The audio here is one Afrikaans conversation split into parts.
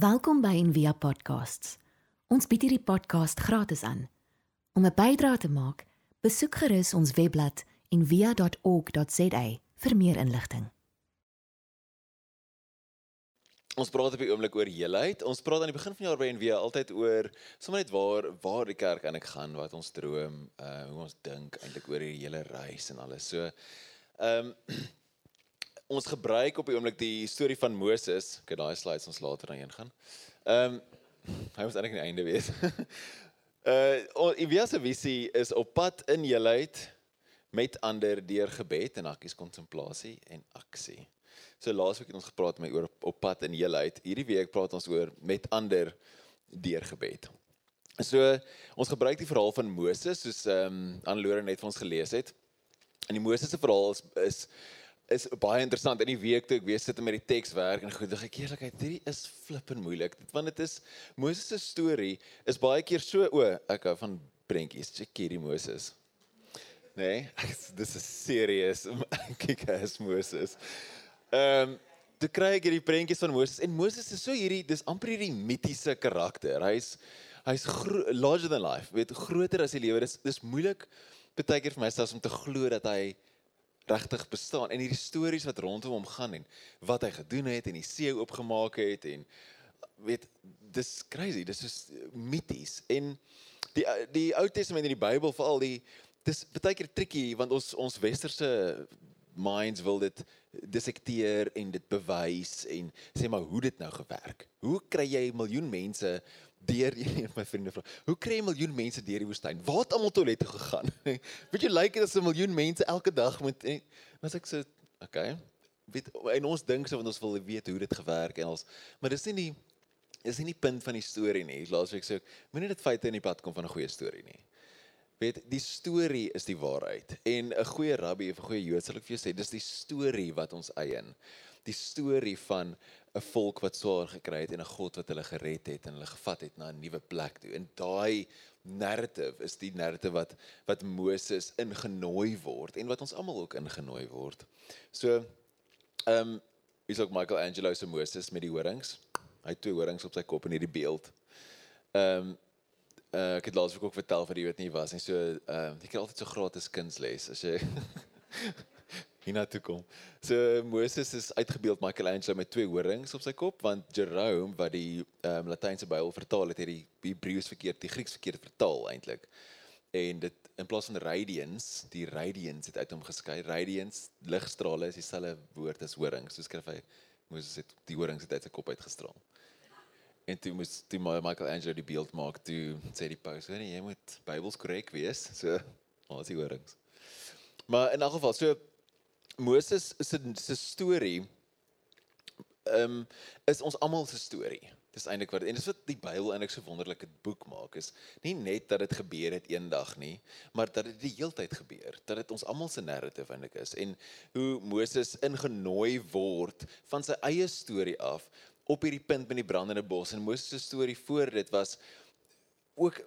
Welkom by Envia Podcasts. Ons bied hierdie podcast gratis aan. Om 'n bydrae te maak, besoek gerus ons webblad en via.org.za vir meer inligting. Ons praat op die oomblik oor heelheid. Ons praat aan die begin van die jaar by NW altyd oor sommer net waar waar die kerk eintlik gaan, wat ons droom, uh hoe ons dink eintlik oor die hele reis en alles. So ehm um, ons gebruik op die oomblik die storie van Moses. Okay, daai slides ons later dan heen gaan. Ehm um, hy was eintlik die einde wees. uh se visie is op pad in heelheid met ander deur gebed en akkies kontemplasie en aksie. So laasweek het ons gepraat met oor op pad in heelheid. Hierdie week praat ons oor met ander deur gebed. So ons gebruik die verhaal van Moses soos ehm um, Anlore net vir ons gelees het. En die Moses se verhaal is is is baie interessant. In die week toe ek weer sit met die teks werk en goed, dink ek eerlikheid, hierdie is flippend moeilik. Want dit is Moses se storie is baie keer so o, ek hou van prentjies. Check hierdie Moses. Nee, dis is serious. Kyk, hy's Moses. Ehm um, toe kry ek hierdie prentjies van Moses en Moses is so hierdie dis amper hierdie mitiese karakter. Hy's hy's larger than life. Weet groter as die lewe. Dis dis moeilik baie keer vir my selfs om te glo dat hy regtig bestaan en hierdie stories wat rondom hom gaan en wat hy gedoen het en die see oopgemaak het en weet dis crazy. Dis is mities en die die Ou Testament en die Bybel veral die dis baie keer tricky want ons ons westerse minds wil dit dissekteer en dit bewys en sê maar hoe dit nou gewerk. Hoe kry jy 'n miljoen mense deur een van my vriende vra. Hoe kry jy miljoen mense deur die woestyn? Waar het almal toilette gegaan? weet jy lyk dit as 'n miljoen mense elke dag en as ek so, okay. Weet en ons dink so want ons wil weet hoe dit gewerk en ons maar dis nie die is nie die punt van die storie nie. Laasweek sê ek, moenie dit feite in die pad kom van 'n goeie storie nie. Weet, die storie is die waarheid. En 'n goeie rabbi of 'n goeie Jood sal ek vir jou sê, dis die storie wat ons eien. Die storie van 'n volk wat swaar gekry het en 'n God wat hulle gered het en hulle gevat het na 'n nuwe plek toe. En daai narrative is die narrative wat wat Moses ingenooi word en wat ons almal ook ingenooi word. So ehm um, is ook Michael Angelo se Moses met die horings. Hy het twee horings op sy kop in hierdie beeld. Ehm um, uh, ek het laasweek ook vertel vir jy weet nie was nie so uh jy kry altyd so gratis kunsles as jy hierna toe kom. So Moses is uitgebeeld Michelangelo met twee horings op sy kop want Jerome wat die um, Latynse Bybel vertaal het, het die Hebreëus verkeerd, die Grieks verkeerd vertaal eintlik. En dit in plaas van radiance, die radiance het uit hom geskei. Radiance, ligstrale is dieselfde woord as horings. So skryf hy Moses het die horings uit sy kop uitgestraal. En toe moes toe Michael Angelo die beeld maak, toe sê die paus, "Nee, jy moet Bybels korrek wees." So, al die horings. Maar in elk geval, so Moses se se storie ehm um, is ons almal se storie. Dis eintlik wat en dis wat die Bybel eintlik so wonderlike boek maak is nie net dat dit gebeur het eendag nie, maar dat dit die heeltyd gebeur, dat dit ons almal se narrative eintlik is en hoe Moses ingenooi word van sy eie storie af op hierdie punt met die brandende bos en Moses se storie voor dit was ook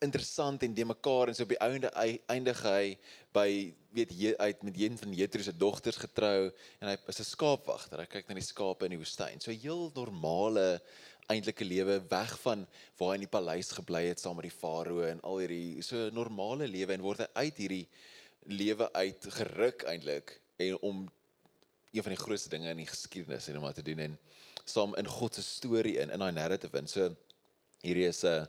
interessant en de mekaar en so op die einde eindig hy by weet jy uit met een van Jethro se dogters getrou en hy is 'n skaapwagter. Hy kyk na die skape in die woestyn. So heel normale eintlike lewe weg van waar hy in die paleis gebly het saam met die farao en al hierdie so normale lewe en word hy uit hierdie lewe uit geruk eintlik en om een van die grootste dinge in die geskiedenis en om wat te doen en saam in God se storie in in daai narrative in. So hierdie is 'n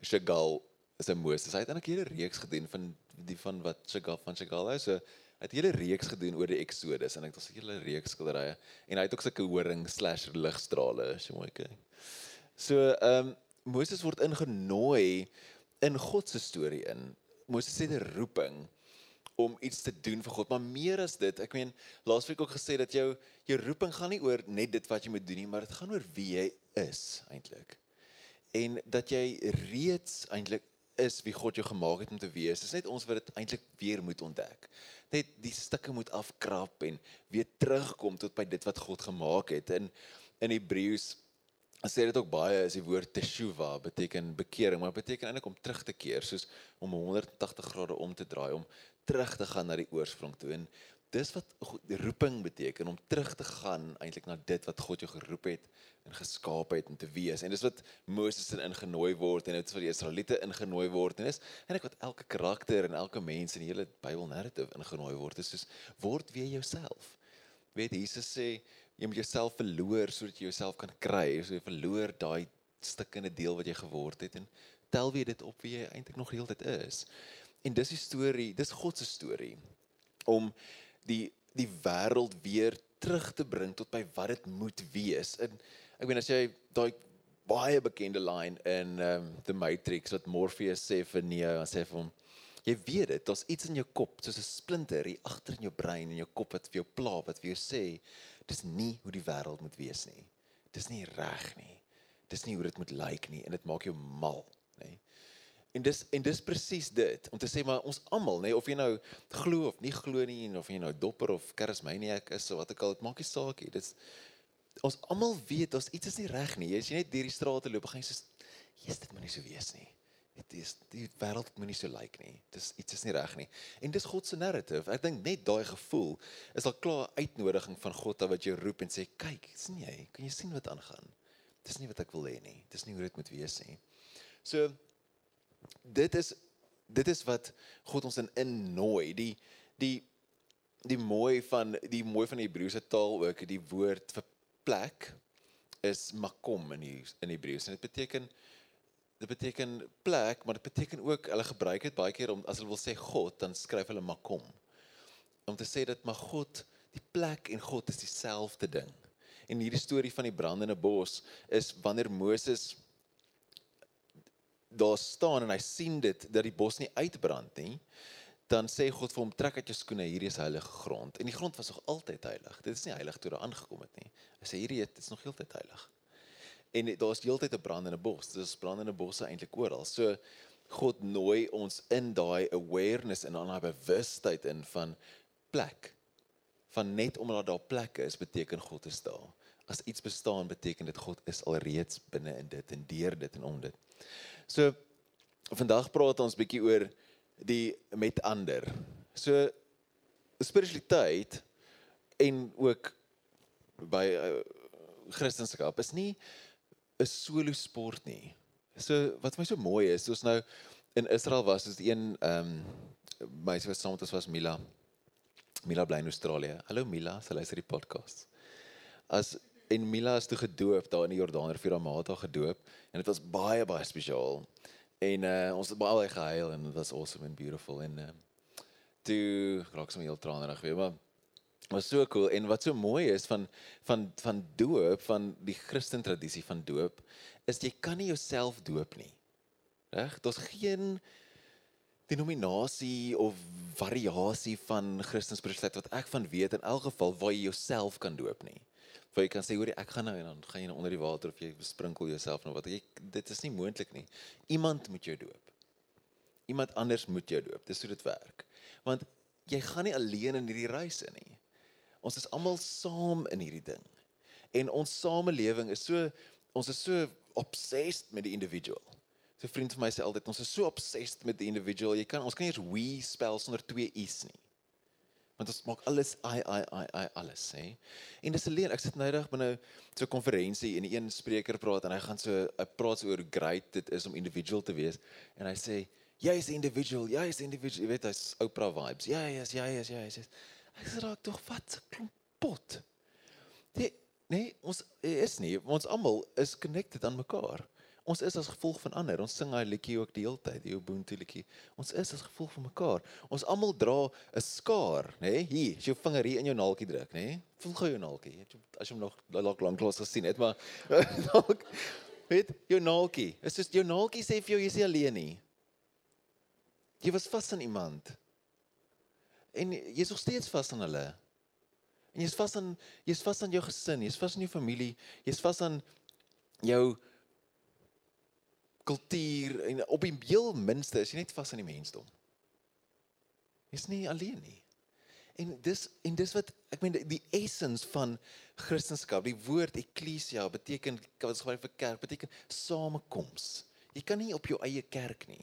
Chagall is 'n Moses. Hy het eintlik 'n hele reeks gedoen van die van wat Chagall van Chagall is. So hy het 'n hele reeks gedoen oor die Exodus en hy het 'n hele reeks skilderye en hy het ook sulke horing/ligstrale as jy mooi kyk. So ehm um, Moses word ingenooi in God se storie in. Moses het 'n roeping om iets te doen vir God, maar meer as dit, ek meen laasweek ook gesê dat jou jou roeping gaan nie oor net dit wat jy moet doen nie, maar dit gaan oor wie jy is eintlik. En dat jy reeds eintlik is wie God jou gemaak het om te wees. Dit is net ons wat dit eintlik weer moet ontdek. Net die stukke moet afkrap en weer terugkom tot by dit wat God gemaak het. In in Hebreëus sê dit ook baie is die woord teshuva beteken bekering, maar beteken eintlik om terug te keer, soos om 180 grade om te draai, om terug te gaan na die oorsprong toe en dis wat roeping beteken om terug te gaan eintlik na dit wat God jou geroep het en geskaap het om te wees. En dis wat Moses in ingenooi word en dit is wat die Israeliete ingenooi word en dis eintlik wat elke karakter en elke mens in die hele Bybel narrative ingenooi word. Dis soos word weer jouself. Weet Jesus sê jy moet jouself verloor sodat jy jouself kan kry. So jy verloor daai stukkende deel wat jy geword het en tel weer dit op wie jy eintlik nog heeltyd is. En dis die storie, dis God se storie om die die wêreld weer terug te bring tot by wat dit moet wees. En ek meen as jy daai baie bekende line in um The Matrix wat Morpheus sê vir Neo, hy sê vir hom jy weet dit, daar's iets in jou kop soos 'n splinter hier agter in jou brein en jou kop wat vir jou pla, wat vir jou sê dis nie hoe die wêreld moet wees nie. Dis nie reg nie. Dis nie hoe dit moet lyk nie en dit maak jou mal, nê. En dis en dis presies dit om te sê maar ons almal nê of jy nou glo of nie glo nie en of jy nou dopper of charismaniac is of wat ook al dit maak nie saak nie. Dis ons almal weet ons iets is nie reg nie. Jy net deur die strate loop, gaan jy sê Jesus dit moet nie so wees nie. Dit is die wêreld moet nie so lyk nie. Dis iets is nie reg nie. En dis God se narrative. Ek dink net daai gevoel is al klaar uitnodiging van God wat jou roep en sê kyk, sien jy, kan jy sien wat aangaan? Dis nie wat ek wil hê nie. Dis nie hoe dit moet wees nie. So dit is dit is wat God ons in innooi. Die die die mooi van die mooi van die Hebreëse taal ook, die woord vir plek is makom in die in Hebreëus en dit beteken dit beteken plek, maar dit beteken ook hulle gebruik dit baie keer om as hulle wil sê God, dan skryf hulle makom. Om te sê dat maar God, die plek en God is dieselfde ding. En hierdie storie van die brandende bos is wanneer Moses daar staan en hy sien dit dat die bos nie uitbrand nie, dan sê God vir hom trek uit jou skoene, hierdie is heilige grond. En die grond was nog altyd heilig. Dit is nie heilig toe daar aangekom het nie. Hy sê hierdie is nog heeltyd heilig. En daar's heeltyd 'n brandende bos. Dis brandende bosse eintlik oral. So God nooi ons in daai awareness en dan daai bewustheid in van plek. Van net omdat daar plekke is, beteken God is daar. As iets bestaan, beteken dit God is alreeds binne in dit en deur dit en om dit. So vandag praat ons bietjie oor die met ander. So spiritualiteit en ook by uh, Christendom is nie 'n solo sport nie. So wat my so mooi is, soos nou in Israel was, is een ehm um, meisie wat saam met ons was Mila. Mila bly in Australië. Hallo Mila, sy luister die podcast. As en Mila is toe gedoop daar in die Jordaanrivier aan Mata gedoop en dit was baie baie spesiaal. En uh, ons het baie gehuil en dit was awesome and beautiful en uh, toe raak sommer heel tranerig weer maar was so cool en wat so mooi is van van van doop van die Christen tradisie van doop is jy kan nie jouself doop nie. Reg? Daar's geen denominasie of variasie van Christendom wat ek van weet in elk geval waar jy jouself kan doop nie. Waar jy kan sê hoor ek gaan nou en dan gaan jy nou onder die water of jy besprinkel jouself nou wat jy dit is nie moontlik nie. Iemand moet jou doop. Iemand anders moet jou doop. Dis hoe dit werk. Want jy gaan nie alleen in hierdie reis in nie. Ons is almal saam in hierdie ding. En ons samelewing is so ons is so obsessed met die individual. So 'n vriend van my sê altyd ons is so obsessed met die individual. Jy kan ons kan nie eens we spel sonder twee i's nie. Want ons maak alles i i i i alles sê. En dis alleen ek sit noudag by nou so 'n konferensie en een spreker praat en hy gaan so hy praat so oor hoe great dit is om individual te wees en hy sê jy is individual, jy is individual, jy weet hy's Oprah vibes. Ja, ja, ja, ja, ja, ja. Ek sê raak tog wat 'n klomp pot. Die nee, ons is nie, ons almal is connected aan mekaar. Ons is as gevolg van ander. Ons sing daai liedjie ook die hele tyd, die Ubuntu liedjie. Ons is as gevolg van mekaar. Ons almal dra 'n skaar, nê? Nee? Hier, as jou vinger hier in jou naaltjie druk, nê? Nee? Voel gou jou naaltjie. As jy hom nog lank lank lank gesien het, maar dalk weet jou naaltjie. Dit is jou naaltjie sê vir jou jy's nie alleen nie. Jy was vas aan iemand. En jy's nog steeds vas aan hulle. En jy's vas aan jy's vas aan jou gesin, jy's vas aan jou familie, jy's vas aan jou kultuur en op die heel minste is jy net vas aan die mensdom. Jy's nie alleen nie. En dis en dis wat ek meen die essence van Christendom, die woord ekklesia beteken wat ons gebruik vir kerk, beteken samekoms. Jy kan nie op jou eie kerk nie.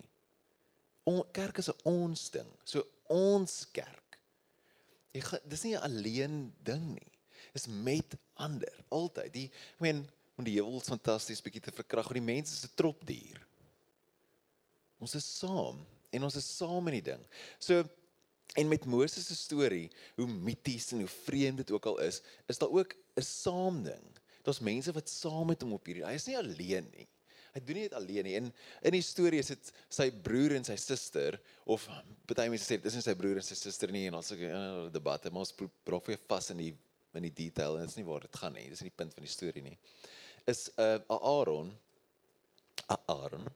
On, kerk is 'n ons ding. So ons kerk. Jy dis nie 'n alleen ding nie. Dis met ander, altyd. Die ek meen, om die heuwels fantasties bietjie te verkrag, want die mens is 'n tropdier. Ons is saam en ons is saam in die ding. So en met Moses se storie, hoe mities en hoe vreemd dit ook al is, is daar ook 'n saam ding. Daar's mense wat saam met hom op hierdie. Hy is nie alleen nie. Hy doen nie dit alleen nie. En in die storie is dit sy broer en sy suster of baie mense sê dit is nie sy broer en sy suster nie en ons het 'n debat, maar ons probeer vas in die in die detail en dit is nie waar dit gaan nie. Dis nie die punt van die storie nie. Is 'n uh, Aaron Aaron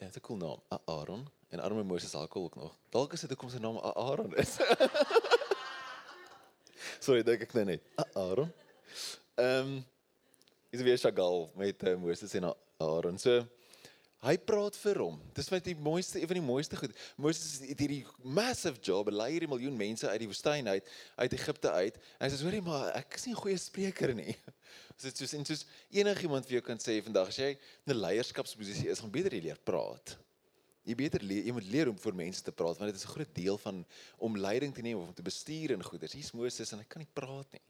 Ja, dit is 'n cool naam, Aaron. En arme Moses alkohol ook nog. Dalk is dit hoekom sy naam Aaron is. Sorry, dink ek net. Aaron. Ehm um, is weer Chagall met uh, Moses en Aaron. So hy praat vir hom. Dis wat die mooiste, een van die mooiste goed. Moses het hierdie massive job, lei hierdie miljoen mense uit die woestyn uit, uit Egipte uit. En hy sê, "Hoorie, maar ek is nie 'n goeie spreker nie." So dit soos en soos enigiemand vir jou kan sê vandag as jy 'n leierskapsposisie is, gaan beter jy leer praat. Jy beter leer, jy moet leer om voor mense te praat want dit is 'n groot deel van om leiding te neem of om te bestuur in goeders. Hier's Moses en hy kan nie praat nie.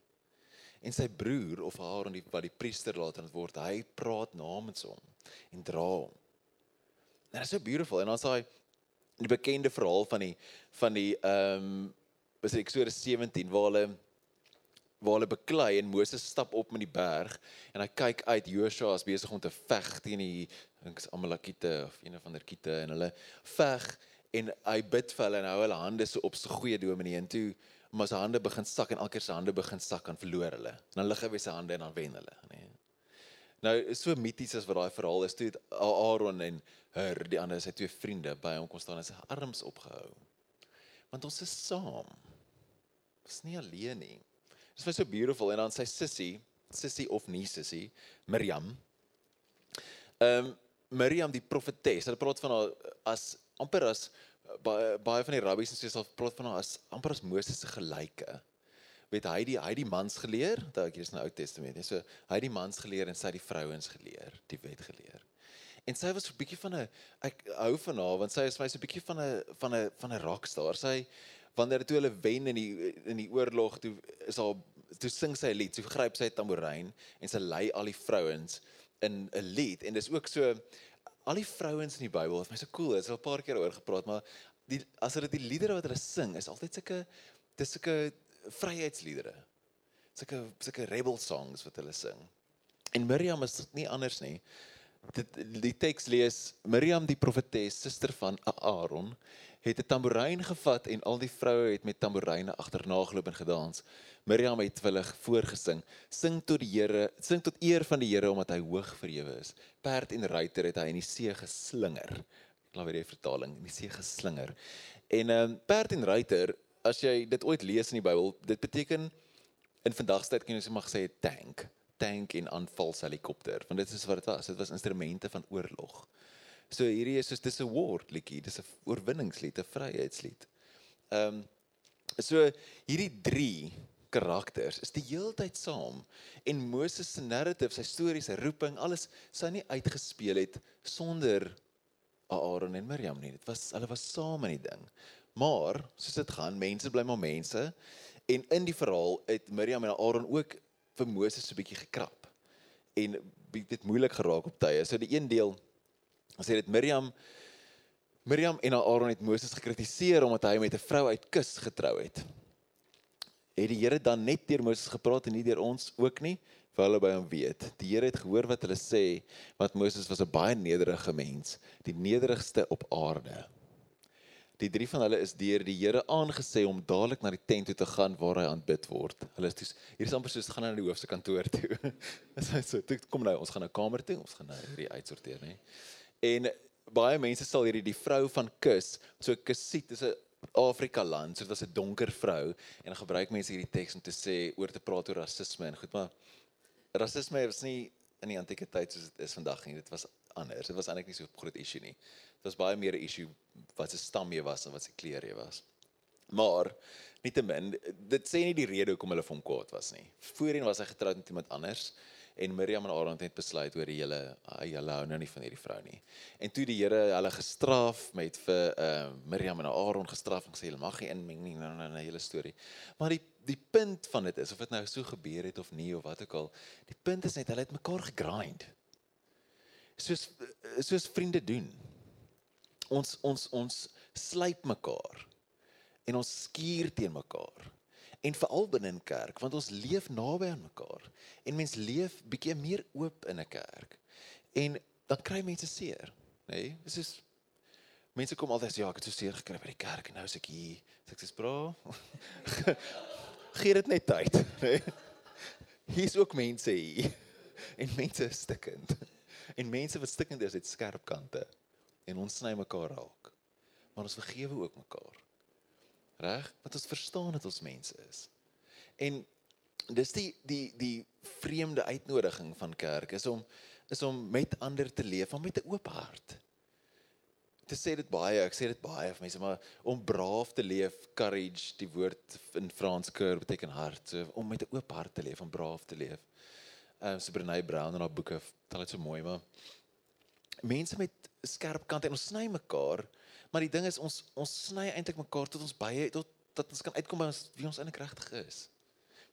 En sy broer of Aaron die wat die priester later word, hy praat namens hom en dra hom. En dit is so beautiful en ons daai die bekende verhaal van die van die ehm um, was Eksodus 17 waar hulle waar hulle beklei en Moses stap op met die berg en hy kyk uit Joshua is besig om te veg teen die dink is Amalekite of een of ander kiete en hulle veg en hy bid vir hulle en hou hulle hande so op so goeie dominee. En toe maar sy hande begin sak en elke sy hande begin sak en verloor hulle. En dan lig hy weer sy hande en dan wen hulle nê nou is so mities as wat daai verhaal is. Toe Aaron en Hur die ander sy twee vriende by hom kon staan en sy arms opgehou. Want ons is saam. Ons is nie alleen nie Dit was so beautiful en dan sy sussie, sussie of nie sussie, Miriam. Ehm um, Miriam die profetes. Hulle praat van haar as amper as baie baie van die rabbies en so sal praat van haar as amper as Moses se gelyke. Weet hy die hy die mans geleer, dat ek hier is in die Ou Testament. So hy die mans geleer en sy die vrouens geleer, die wet geleer. En sy was 'n bietjie van 'n ek hou van haar want sy is vir my so 'n bietjie van 'n van 'n van 'n rockstar. Sy wanneer toe hulle wen in die in die oorlog toe is haar toe sing sy 'n lied, sy gryp sy tamboerijn en sy lei al die vrouens in 'n lied en dis ook so al die vrouens in die Bybel, vir my so cool, dit is al 'n paar keer oor gepraat, maar die as hulle die liedere wat hulle sing is altyd sulke dis sulke vryheidsliedere. Sulke sulke rebel songs wat hulle sing. En Miriam is nie anders nie. Dit die teks lees Miriam die profetes, suster van Aaron, het 'n tamboerijn gevat en al die vroue het met tamboeryne agterna geloop en gedans. Miriam het willig voorgesing. Sing tot die Here, sing tot eer van die Here omdat hy hoog verhewe is. Perd en ruiter het hy in die see geslinger. Laat weer die vertaling, in die see geslinger. En ehm um, perd en ruiter, as jy dit ooit lees in die Bybel, dit beteken in vandag se tyd kan jy sê mag sê tank, tank en aanvalshelikopter, want dit is wat dit was. Dit was instrumente van oorlog. So hierdie is soos dis 'n war liedjie, dis 'n oorwinningslied, 'n vryheidslied. Ehm um, so hierdie 3 karakters is die heeltyd saam en Moses se narrative, sy stories, sy roeping, alles sou nie uitgespeel het sonder Aaron en Miriam nie. Dit was hulle was saam in die ding. Maar soos dit gaan, mense bly maar mense en in die verhaal het Miriam en Aaron ook vir Moses so 'n bietjie gekrap en dit moeilik geraak op tye. So die een deel Ons sê dit Miriam Miriam en Aaron het Moses gekritiseer omdat hy met 'n vrou uit Kus getrou het. Het die Here dan net deur Moses gepraat en nie deur ons ook nie? Vir hulle by hom weet. Die Here het gehoor wat hulle sê, want Moses was 'n baie nederige mens, die nederigste op aarde. Die drie van hulle is deur die Here aangesê om dadelik na die tent toe te gaan waar hy aanbid word. Hulle is dis hier is amper soos gaan na die hoofse kantoor toe. Dis so, kom nou, ons gaan na 'n kamer toe, ons gaan nou hierdie uitsorteer, nê. En baie mense sal hierdie die vrou van Kus, so Kusiet is 'n Afrika land, so dit was 'n donker vrou en gebruik mense hierdie teks om te sê oor te praat oor rasisme en goed, maar rasisme was nie in die antieke tyd soos dit is vandag nie. Dit was anders. Dit was eintlik nie so 'n groot issue nie. Dit was baie meer 'n issue wat se stam jy was en wat se kleur jy was. Maar nietemin, dit sê nie die rede hoekom hulle vir hom kwaad was nie. Voorheen was hy getroud met iemand anders En Miriam en Aaron het besluit oor die hele hulle hou nou nie van hierdie vrou nie. En toe die Here hulle gestraf met vir uh, Miriam en Aaron gestraf en gesê hulle mag nie inmeng nie nou nou 'n hele storie. Maar die die punt van dit is of dit nou so gebeur het of nie of wat ook al, die punt is net hulle het mekaar gegrind. Soos soos vriende doen. Ons ons ons slyp mekaar en ons skuur teen mekaar. En veral binne in kerk, want ons leef naby aan mekaar en mens leef bietjie meer oop in 'n kerk. En dan kry mense seer, nê? Nee? Dis is mense kom altyd sê ja, ek het so seer gekry by die kerk en nou is ek hier. Ek sê bra. Gee dit net tyd, nê? Nee? Hier's ook mense hier. En mense is stikkend. En mense wat stikkend is, het skerp kante. En ons sny mekaar raak. Maar ons vergewe ook mekaar reg? Want ons verstaan dat ons mense is. En dis die die die vreemde uitnodiging van kerk is om is om met ander te leef, om met 'n oop hart. Dit sê dit baie, ek sê dit baie vir mense, maar om braaf te leef, courage, die woord in Frans keur beteken hart, so om met 'n oop hart te leef, om braaf te leef. Ehm um, so Brené Brown in haar boeke, tel dit so mooi, maar mense met skerp kante en ons sny mekaar Maar die ding is ons ons sny eintlik mekaar tot ons baie tot dat ons kan uitkom by ons wie ons eintlik regtig is.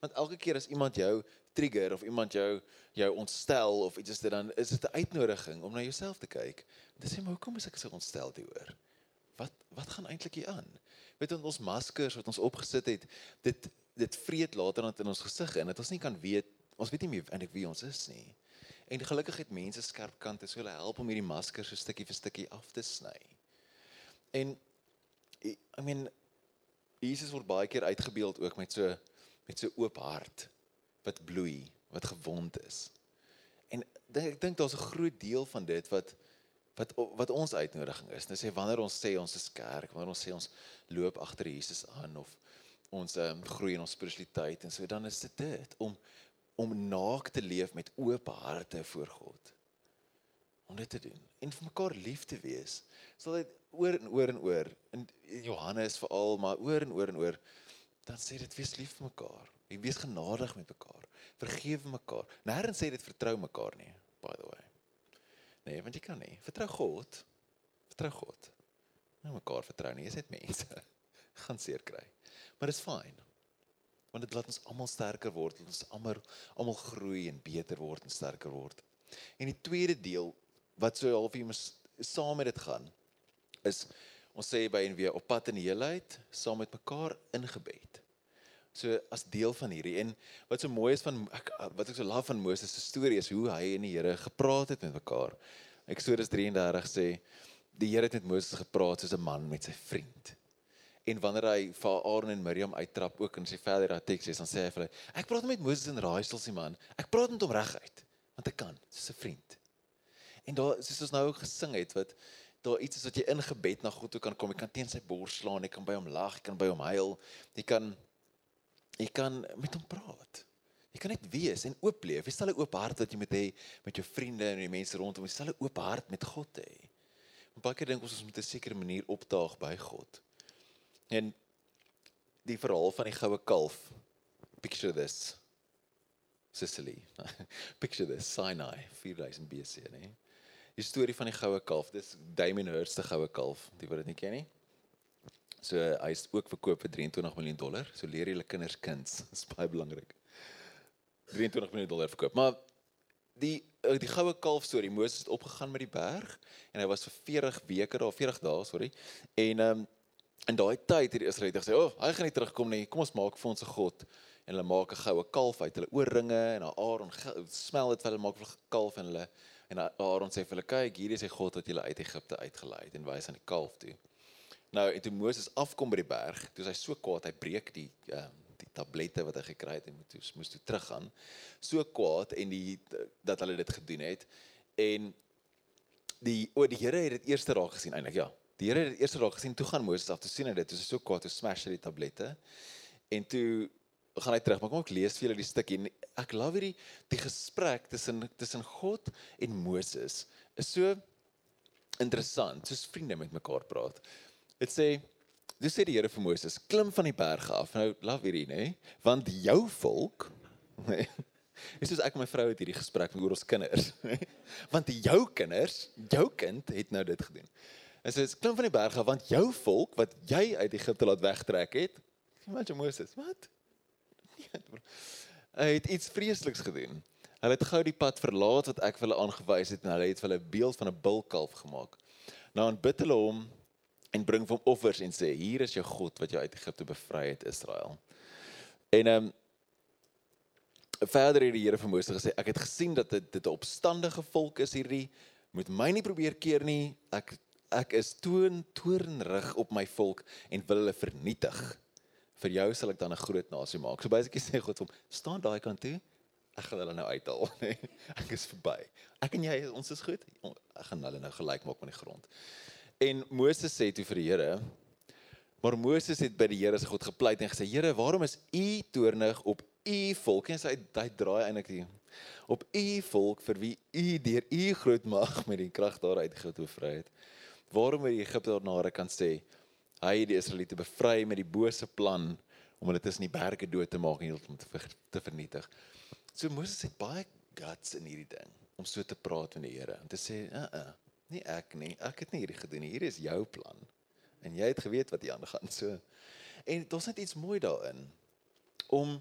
Want elke keer as iemand jou trigger of iemand jou jou ontstel of iets is dit dan is dit 'n uitnodiging om na jouself te kyk. Dit sê maar hoekom is ek so ontstel hieroor? Wat wat gaan eintlik hier aan? Weet ons ons maskers wat ons opgesit het, dit dit vreet later dan in ons gesig in dat ons nie kan weet ons weet nie meer eintlik wie ons is nie. En gelukkig het mense skerp kante so hulle help om hierdie maskers so stukkie vir stukkie af te sny. En I mean Jesus word baie keer uitgebeeld ook met so met so oop hart wat bloei, wat gewond is. En ek dink daar's 'n groot deel van dit wat wat wat ons uitnodiging is. Dit sê wanneer ons sê ons is kerk, wanneer ons sê ons loop agter Jesus aan of ons um, groei in ons spiritualiteit en so dan is dit dit om om naak te leef met oop harte voor God. Om dit te doen en vir mekaar lief te wees. Sal dit oor en oor en oor in Johannes veral maar oor en oor en oor dan sê dit wees lief vir mekaar. Jy wees genadig met mekaar. Vergewe mekaar. Nêrens sê dit vertrou mekaar nie, by the way. Nee, want jy kan nie. Vertrou God. Vertrou God. Nie mekaar vertrou nie. Jy's net mense. gaan seer kry. Maar dit is fyn. Want dit laat ons almal sterker word. Ons almal almal groei en beter word en sterker word. En die tweede deel wat so half hier saam met dit gaan is ons sê by en weer op pad in die heelheid saam met mekaar ingebed. So as deel van hierdie en wat so mooi is van ek wat ek so lief van Moses se storie is hoe hy en die Here gepraat het met mekaar. Eksodus 33 sê die Here het met Moses gepraat soos 'n man met sy vriend. En wanneer hy vir Aaron en Miriam uittrap ook in sy verdere teks is dan sê hy vir hulle ek praat met Moses en raaisels die man. Ek praat met hom reguit want ek kan soos 'n vriend. En daar soos ons nou gesing het wat daar iets is wat jy in gebed na God toe kan kom. Jy kan teen sy bors slaan, jy kan by hom lag, jy kan by hom huil. Jy kan jy kan met hom praat. Jy kan net wees en oop leef. Jy stel 'n oop hart wat jy met hê met jou vriende en die mense rondom. Jy stel 'n oop hart met God hê. En baie keer dink ons ons moet 'n sekere manier opdaag by God. En die verhaal van die goue kalf. Picture this. Sicily. Picture this Sinai 4000 BC, nee die storie van die goue kalf. Dis Damien Hirst se goue kalf. Die wat dit nie ken nie. So hy is ook verkoop vir 23 miljoen dollar. So leer julle kinders kuns. Dis baie belangrik. 23 miljoen dollar verkoop. Maar die eh, die goue kalf storie, Moses het opgegaan met die berg en hy was vir 40 weke daar, 40 dae, sorry. En ehm um, in daai tyd het die Israeliete gesê, "O, oh, hy gaan nie terugkom nie. Kom ons maak vir ons 'n god." En hulle maak 'n goue kalf uit hulle oorringe en Aaron smel dit vir hulle maak vir 'n kalf en hulle En Aaron sê vir hulle: "Kyk, hier is die God wat julle uit Egipte uitgelei het en wys aan die kalf toe." Nou, en toe Moses afkom by die berg, toe hy so kwaad, hy breek die uh, die tablette wat hy gekry het en moet toe moes toe teruggaan. So kwaad en die dat hulle dit gedoen het en die o, die Here het dit eers raak gesien eintlik, ja. Die Here het dit eers raak gesien toe gaan Moses af te sien en dit is so kwaad, toe smash hy die tablette. En toe gaan hy terug, maar kom ek lees vir julle die stukkie. Ek love hierdie die gesprek tussen tussen God en Moses is so interessant, soos vriende met mekaar praat. Dit sê dis sê die Here vir Moses, klim van die berg af. Nou love hierdie, nê? Want jou volk, nê? Dis soos ek en my vrou het hierdie gesprek oor ons kinders. want jou kinders, jou kind het nou dit gedoen. En so is klim van die berge want jou volk wat jy uit Egipte laat wegtrek het, wat jy Moses, wat? Hy het iets vreesliks gedoen. Hulle het gou die pad verlaat wat ek vir hulle aangewys het en hulle het vir hulle 'n beeld van 'n bulkalf gemaak. Nou aanbid hulle hom en bring hom offers en sê hier is jou God wat jou uit Egipte bevry het Israel. En ehm um, verder het die Here vir Moses gesê ek het gesien dat dit 'n opstandige volk is hierdie moet my nie probeer keer nie ek ek is toon toornrig op my volk en wil hulle vernietig vir jou sal ek dan 'n groot nasie maak. So basically sê God hom staan daai kant toe. Ek gaan hulle nou uithaal nê ek is verby. Ek en jy ons is goed. Ek gaan hulle nou gelyk maak met die grond. En Moses sê toe vir die Here Maar Moses het by die Here se God gepleit en gesê: "Here, waarom is U toornig op U volk?" En hy hy draai eintlik die op U volk vir wie U deur U groot mag met die krag daar uit gevry het. Waarom het die Egiptenare kan sê hy die Israeliete bevry met die bose plan om hulle tussen die berge dood te maak en heeltemal te, ver, te vernietig. So Moses het baie guts in hierdie ding om so te praat met die Here en te sê, "Uh uh, nie ek nie. Ek het nie hierdie gedoen nie. Hier is jou plan." en jy het geweet wat hier aangaan. So en daar's net iets mooi daarin om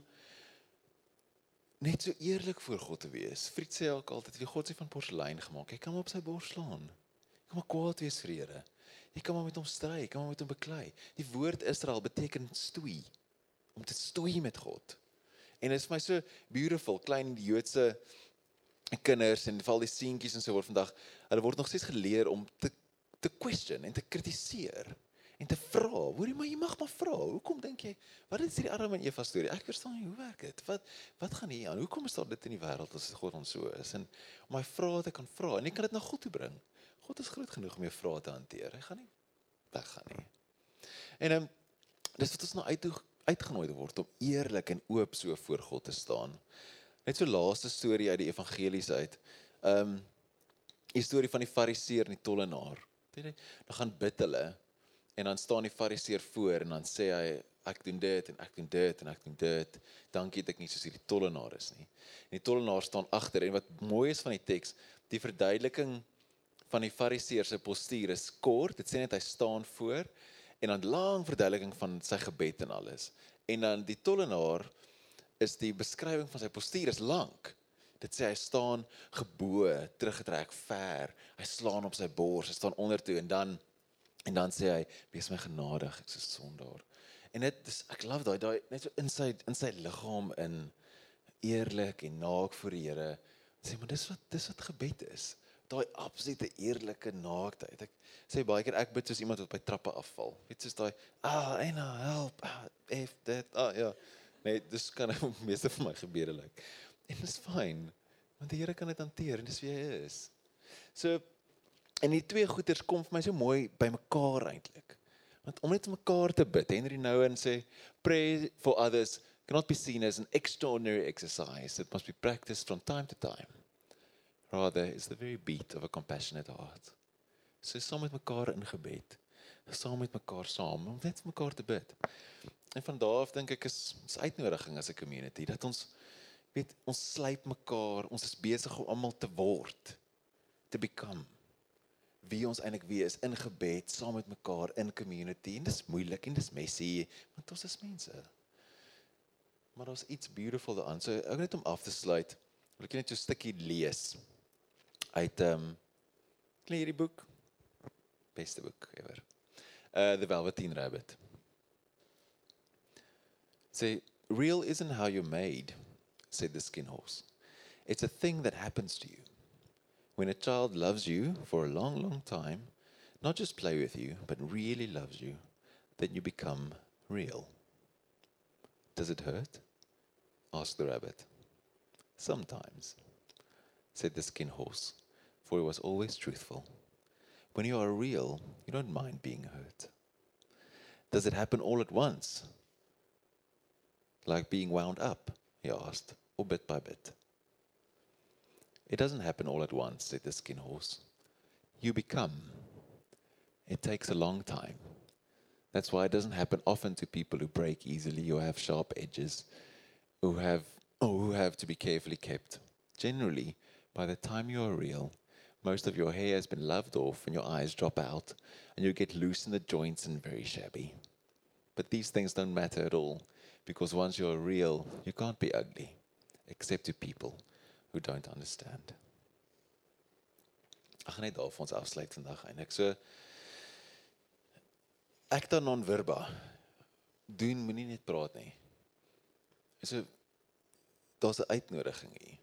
net so eerlik voor God te wees. Friet sê ook altyd wie God se van porselein gemaak. Jy kan hom op sy bors slaan. Jy kan maar kwaad wees vir Here. Jy kan maar met hom stry, kan maar met hom beklei. Die woord Israel beteken stoei. Om te stoei met God. En dit is vir my so beautiful klein die Joodse kinders en val die seentjies en so word vandag hulle word nog steeds geleer om te te question en te kritiseer en te vra. Hoorie, maar jy mag maar vra. Hoekom dink jy? Wat is hierdie Adam en Eva storie? Ek verstaan nie hoe werk dit. Wat wat gaan hier aan? Hoekom is daar dit in die wêreld as God ons so is? En om my vrae te kan vra en ek kan dit na God toe bring. God is groot genoeg om jou vrae te hanteer. Hy gaan nie weggaan nie. En um, dis wat ons nou uit uitgenooi word om eerlik en oop so voor God te staan. Net so laaste storie uit die evangelies uit. Ehm um, die storie van die fariseer en die tollenaar. Dan gaan bid hulle En dan staan die fariseer voor en dan sê hy ek doen dit en ek doen dit en ek doen dit. Dankie dat ek nie soos hierdie tollenaar is nie. En die tollenaar staan agter en wat mooi is van die teks, die verduideliking van die fariseer se postuur is kort. Dit sê net hy staan voor en dan lang verduideliking van sy gebed en alles. En dan die tollenaar is die beskrywing van sy postuur is lank. Dit sê hy staan gebo, teruggetrek, ver. Hy slaan op sy bors, hy staan ondertoe en dan En dan sê hy, wees my genadig, ek is sondaar. En dit is ek love daai daai net so in sy in sy liggaam in eerlik en naak voor die Here. Sê maar dis wat dis wat gebed is. Daai absolute eerlike naaktheid. Ek sê baie keer ek bid soos iemand wat by trappe afval. Weet soos daai ah en ah help ah, if that ah ja. Nee, dis kan meeste van my gebeure lyk. En dis fyn want die Here kan dit hanteer en dis wie hy is. So En die twee goeters kom vir my so mooi bymekaar eintlik. Want om net mekaar te bid, Henry Nouwen sê pray for others cannot be seen as an extraordinary exercise. It must be practiced from time to time. Rather is the very beat of a compassionate heart. So saam met mekaar in gebed. Saam met mekaar saam om net mekaar te bid. En van daardie af dink ek is ons uitnodiging as 'n community dat ons weet ons slyp mekaar, ons is besig om almal te word, to become wie ons eintlik wie is in gebed saam met mekaar in community en dis moeilik en dis messy want ons is mense. Maar daar's iets beautiful daaraan. So ek net om af te sluit, wil ek net 'n stukkie lees uit ehm um, ken hierdie boek? Beste boek ever. Uh The Velveteen Rabbit. Say real isn't how you're made, said the skin horse. It's a thing that happens to you. When a child loves you for a long, long time, not just play with you, but really loves you, then you become real. Does it hurt? asked the rabbit. Sometimes, said the skin horse, for he was always truthful. When you are real, you don't mind being hurt. Does it happen all at once? Like being wound up? he asked, or bit by bit. It doesn't happen all at once, said the skin horse. You become. It takes a long time. That's why it doesn't happen often to people who break easily or have sharp edges, who have or who have to be carefully kept. Generally, by the time you are real, most of your hair has been loved off and your eyes drop out, and you get loose in the joints and very shabby. But these things don't matter at all, because once you're real, you can't be ugly, except to people who don't understand. Ek net daar vir ons afsluit vandag eintlik. So acta non verba. Doen moenie net praat nie. So daar's 'n uitnodiging hier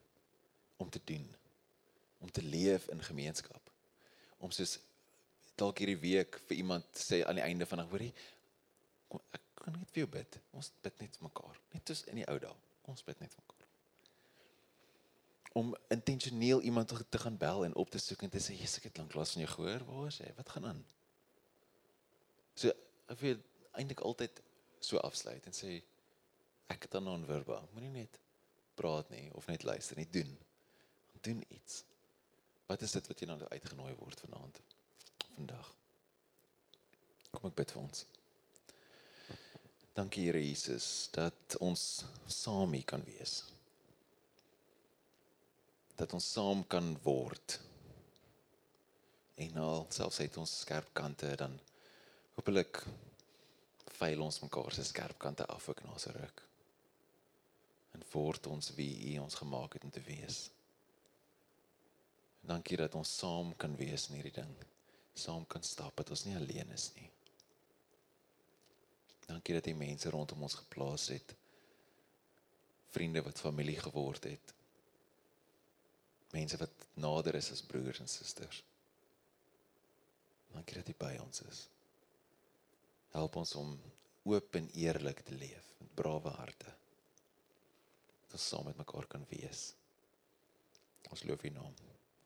om te doen, om te leef in gemeenskap. Om soos dalk hierdie week vir iemand sê aan die einde van dag, hoorie, kom ek kan net vir jou bid. Ons bid net vir mekaar, net soos in die ou dae. Ons bid net vir mekaar. Om intentioneel iemand te, gaan bel en op te soek en te sê, "Jesus, ek het lanklaas van jou gehoor. Waar is jy? Wat gaan aan?" So ek wil eintlik altyd so afsluit en sê ek het dan non-verba. Moenie net praat nie of net luister nie, doen. Doen iets. Wat is dit wat jy nou uitgenooi word vanaand? Vandag. Kom ek bid vir ons. Dankie Here Jesus dat ons saam hier kan wees. Dat ons saam kan word. En al selfs het ons skerp kante dan hopelik veil ons mekaar se skerp kante af ook na se ruk. En word ons wie U ons gemaak het om te wees. Dankie dat ons saam kan wees in hierdie ding. Saam kan stap dat ons nie alleen is nie. Dankie dat jy mense rondom ons geplaas het. Vriende wat familie geword het. Mense wat nader is as broers en susters. Dankie dat jy by ons is. Help ons om oop en eerlik te leef met brawe harte. Dat ons saam met mekaar kan wees. Ons loof U naam.